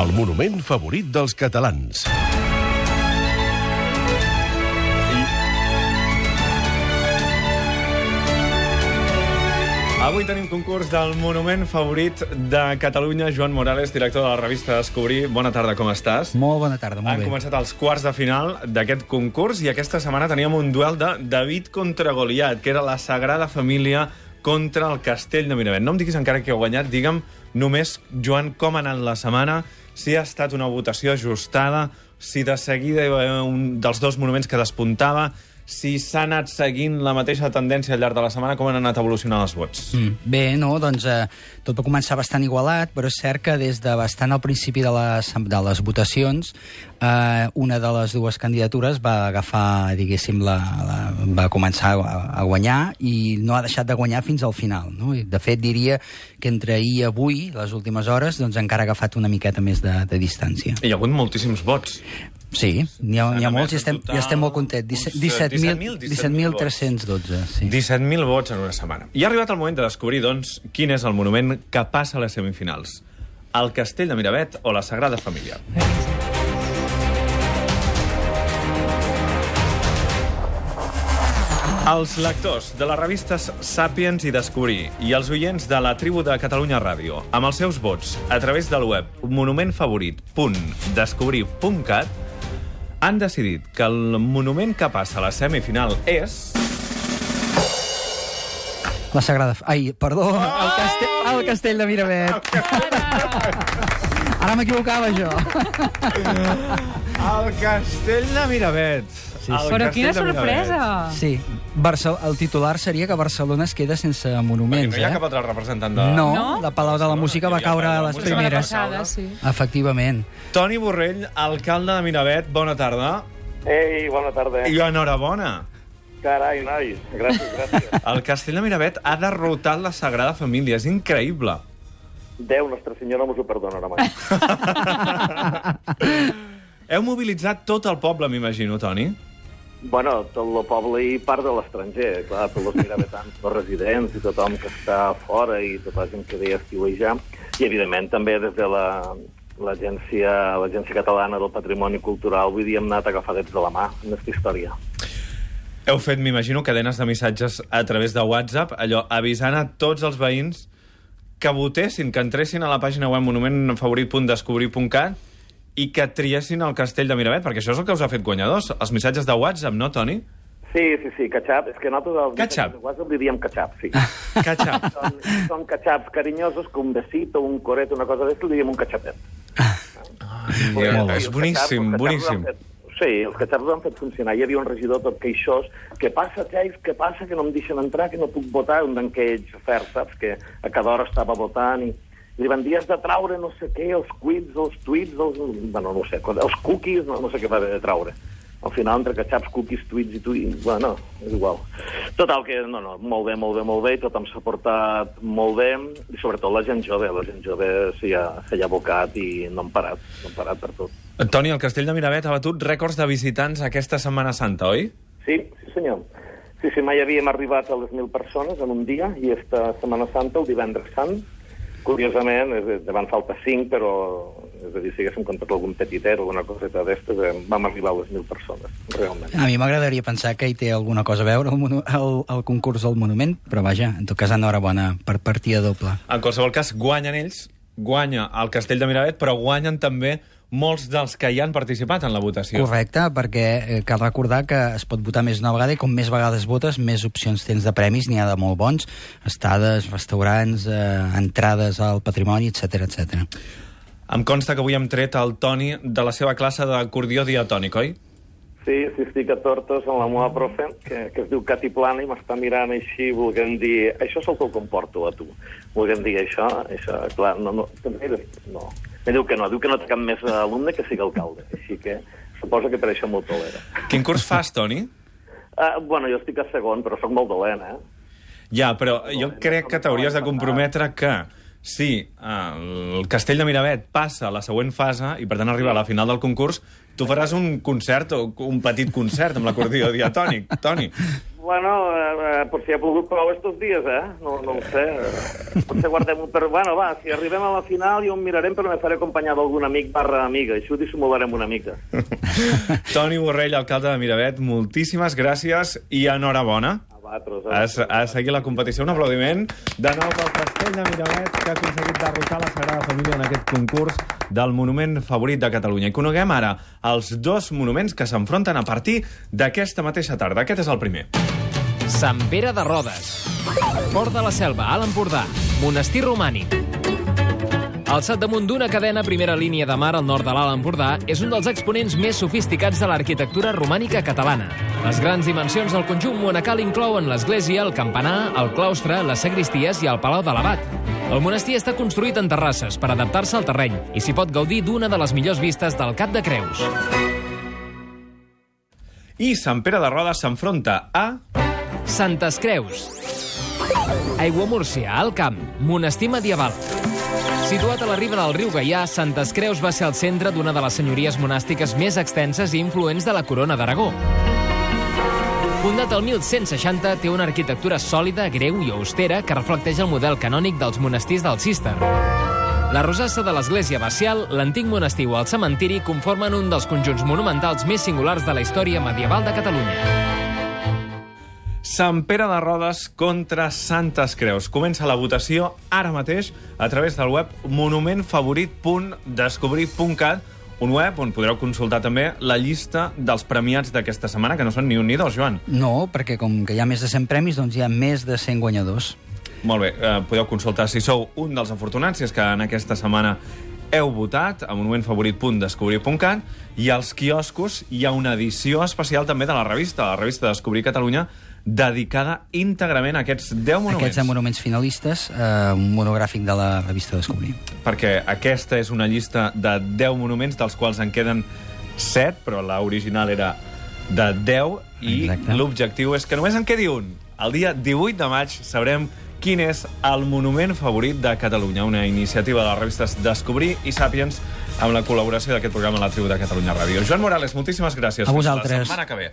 El monument favorit dels catalans. Avui tenim concurs del monument favorit de Catalunya, Joan Morales, director de la revista Descobrir. Bona tarda, com estàs? Molt bona tarda, molt Han bé. començat els quarts de final d'aquest concurs i aquesta setmana teníem un duel de David contra Goliat, que era la Sagrada Família contra el Castell de Miravet. No em diguis encara que heu guanyat, digue'm només, Joan, com ha anat la setmana, si ha estat una votació ajustada, si de seguida hi un dels dos monuments que despuntava, si s'ha anat seguint la mateixa tendència al llarg de la setmana, com han anat evolucionant els vots. Mm. Bé, no, doncs eh, tot va començar bastant igualat, però és cert que des de bastant al principi de les, de les votacions eh, una de les dues candidatures va agafar, diguéssim, la, la, va començar a, a guanyar i no ha deixat de guanyar fins al final. No? I, de fet, diria que entre ahir i avui, les últimes hores, doncs encara ha agafat una miqueta més de, de distància. Hi ha hagut moltíssims vots. Sí, n'hi ha, ha molts i estem, total i estem molt contents. uns, eh, 17.000 17.000 17.312, sí. 17.000 vots en una setmana. I ha arribat el moment de descobrir, doncs, quin és el monument que passa a les semifinals. El Castell de Miravet o la Sagrada Família? Els lectors de les revistes Sapiens i Descobrir i els oients de la tribu de Catalunya Ràdio, amb els seus vots a través del web monumentfavorit.descobrir.cat, han decidit que el monument que passa a la semifinal és... La Sagrada... Ai, perdó, el, castell, el castell de Miravet. Ara m'equivocava, jo. El Castell de Miravet. Sí, El sí. Però Castell quina de Miravet. sorpresa! Sí, Barcel el titular seria que Barcelona es queda sense Perquè monuments, no hi ha eh? cap altre representant de... No, No? la Palau de la Música va Hi havia caure Palau de a la les Música. Primeres. passada, sí. Efectivament. Toni Borrell, alcalde de Miravet, bona tarda. Ei, bona tarda. I enhorabona. Carai, noi, gràcies, gràcies. El Castell de Miravet ha derrotat la Sagrada Família. És increïble. Déu, Nostra Senyora, mos ho perdonarà mai. Heu mobilitzat tot el poble, m'imagino, Toni. bueno, tot el poble i part de l'estranger, clar, tots els miravetans, els residents i tothom que està fora i tota la gent que ve a estiuejar. I, evidentment, també des de la l'agència l'agència catalana del patrimoni cultural, vull dir, hem anat agafadets de la mà en aquesta història. Heu fet, m'imagino, cadenes de missatges a través de WhatsApp, allò, avisant a tots els veïns que votessin, que entressin a la pàgina web monumentfavorit.descobrir.cat i que triessin el castell de Miravet, perquè això és el que us ha fet guanyadors, els missatges de WhatsApp, no, Toni? Sí, sí, sí, catxap. És que nosaltres els Catxap. de WhatsApp li diem catxap, sí. Catxap. són, són catxaps carinyosos que un besito, un coret, una cosa d'esta, li diem un catxapet. Ja, és boníssim, boníssim. Sí, els catxaps ho han fet funcionar. Hi havia un regidor tot queixós. Què passa, James? Què passa? Que no em deixen entrar, que no puc votar. Un d'enquells fer, saps? Que a cada hora estava votant i li van dir, has de traure no sé què, els quits, els tuits, els... Bueno, no sé, els cookies, no, no sé què va haver de traure. Al final, entre catxaps, cookies, tuits i tuits, bueno, és igual. Total, que no, no, molt bé, molt bé, molt bé, i tothom s'ha portat molt bé, i sobretot la gent jove, la gent jove s'hi ha, ha abocat i no han parat, no han parat per tot. Toni, el castell de Miravet ha batut rècords de visitants aquesta Setmana Santa, oi? Sí, sí senyor. Sí, sí, mai havíem arribat a les 1.000 persones en un dia i esta Setmana Santa, el divendres sant, curiosament, és, dir, van faltar 5, però, és a dir, si haguéssim comptat algun petitet, alguna coseta d'estes, eh, vam arribar a les 1.000 persones, realment. A mi m'agradaria pensar que hi té alguna cosa a veure el, el, el concurs del monument, però vaja, en tot cas, enhorabona per partida doble. En qualsevol cas, guanyen ells, guanya el castell de Miravet, però guanyen també molts dels que hi han participat en la votació. Correcte, perquè eh, cal recordar que es pot votar més d'una vegada i com més vegades votes, més opcions tens de premis, n'hi ha de molt bons, estades, restaurants, eh, entrades al patrimoni, etc etc. Em consta que avui hem tret el Toni de la seva classe d'acordió diatònic, oi? Sí, sí, estic a Tortos amb la meva profe, que, que es diu Cati Plana, i m'està mirant així, volguem dir... Això és el que ho comporto a tu. Volguem dir això, això, clar, no, no, també, no. Me diu que no, diu que no té cap més alumne que sigui alcalde, així que suposo que per això m'ho tolera. Quin curs fas, Toni? Uh, bueno, jo estic a segon, però sóc molt dolent, eh? Ja, però jo crec que t'hauries de comprometre que si eh, el Castell de Miravet passa a la següent fase i per tant arriba a la final del concurs, tu faràs un concert o un petit concert amb l'acordió diatònic, Toni. Bueno, eh, potser ha pogut prou estos dies, eh? No, no ho sé. Eh, Potser guardem-ho per... Bueno, va, si arribem a la final jo em mirarem, però me faré acompanyar d'algun amic barra amiga. Això ho dissimularem una mica. Toni Borrell, alcalde de Miravet, moltíssimes gràcies i enhorabona. A vosaltres. A, a seguir la competició. Un aplaudiment de nou pel Castell de Miravet, que ha aconseguit derrotar la Sagrada Família en aquest concurs del monument favorit de Catalunya. I coneguem ara els dos monuments que s'enfronten a partir d'aquesta mateixa tarda. Aquest és el primer. Sant Pere de Rodes. Port de la Selva, a l'Empordà. Monestir romànic. Alçat damunt d'una cadena primera línia de mar al nord de l'Alt Empordà, és un dels exponents més sofisticats de l'arquitectura romànica catalana. Les grans dimensions del conjunt monacal inclouen l'església, el campanar, el claustre, les sagristies i el palau de l'abat. El monestir està construït en terrasses per adaptar-se al terreny i s'hi pot gaudir d'una de les millors vistes del Cap de Creus. I Sant Pere de Rodes s'enfronta a... Santes Creus. Aiguamúrcia, al camp, monestir medieval. Situat a la riba del riu Gaià, Santes Creus va ser el centre d'una de les senyories monàstiques més extenses i influents de la corona d'Aragó. Fundat el 1160, té una arquitectura sòlida, greu i austera que reflecteix el model canònic dels monestirs del Cister. La rosassa de l'església abacial, l'antic monestir o el cementiri conformen un dels conjunts monumentals més singulars de la història medieval de Catalunya. Sant Pere de Rodes contra Santes Creus. Comença la votació ara mateix a través del web monumentfavorit.descobrir.cat un web on podreu consultar també la llista dels premiats d'aquesta setmana, que no són ni un ni dos, Joan. No, perquè com que hi ha més de 100 premis, doncs hi ha més de 100 guanyadors. Molt bé, eh, podeu consultar si sou un dels afortunats, si és que en aquesta setmana heu votat a monumentfavorit.descobrir.cat i als quioscos hi ha una edició especial també de la revista, la revista Descobrir Catalunya, dedicada íntegrament a aquests 10 monuments. Aquests 10 monuments finalistes, eh, un monogràfic de la revista Descobrir. Perquè aquesta és una llista de 10 monuments, dels quals en queden 7, però l'original era de 10, i l'objectiu és que només en quedi un. El dia 18 de maig sabrem quin és el monument favorit de Catalunya, una iniciativa de les revistes Descobrir i Sàpiens amb la col·laboració d'aquest programa a la tribu de Catalunya Ràdio. Joan Morales, moltíssimes gràcies. A vosaltres. la setmana que ve.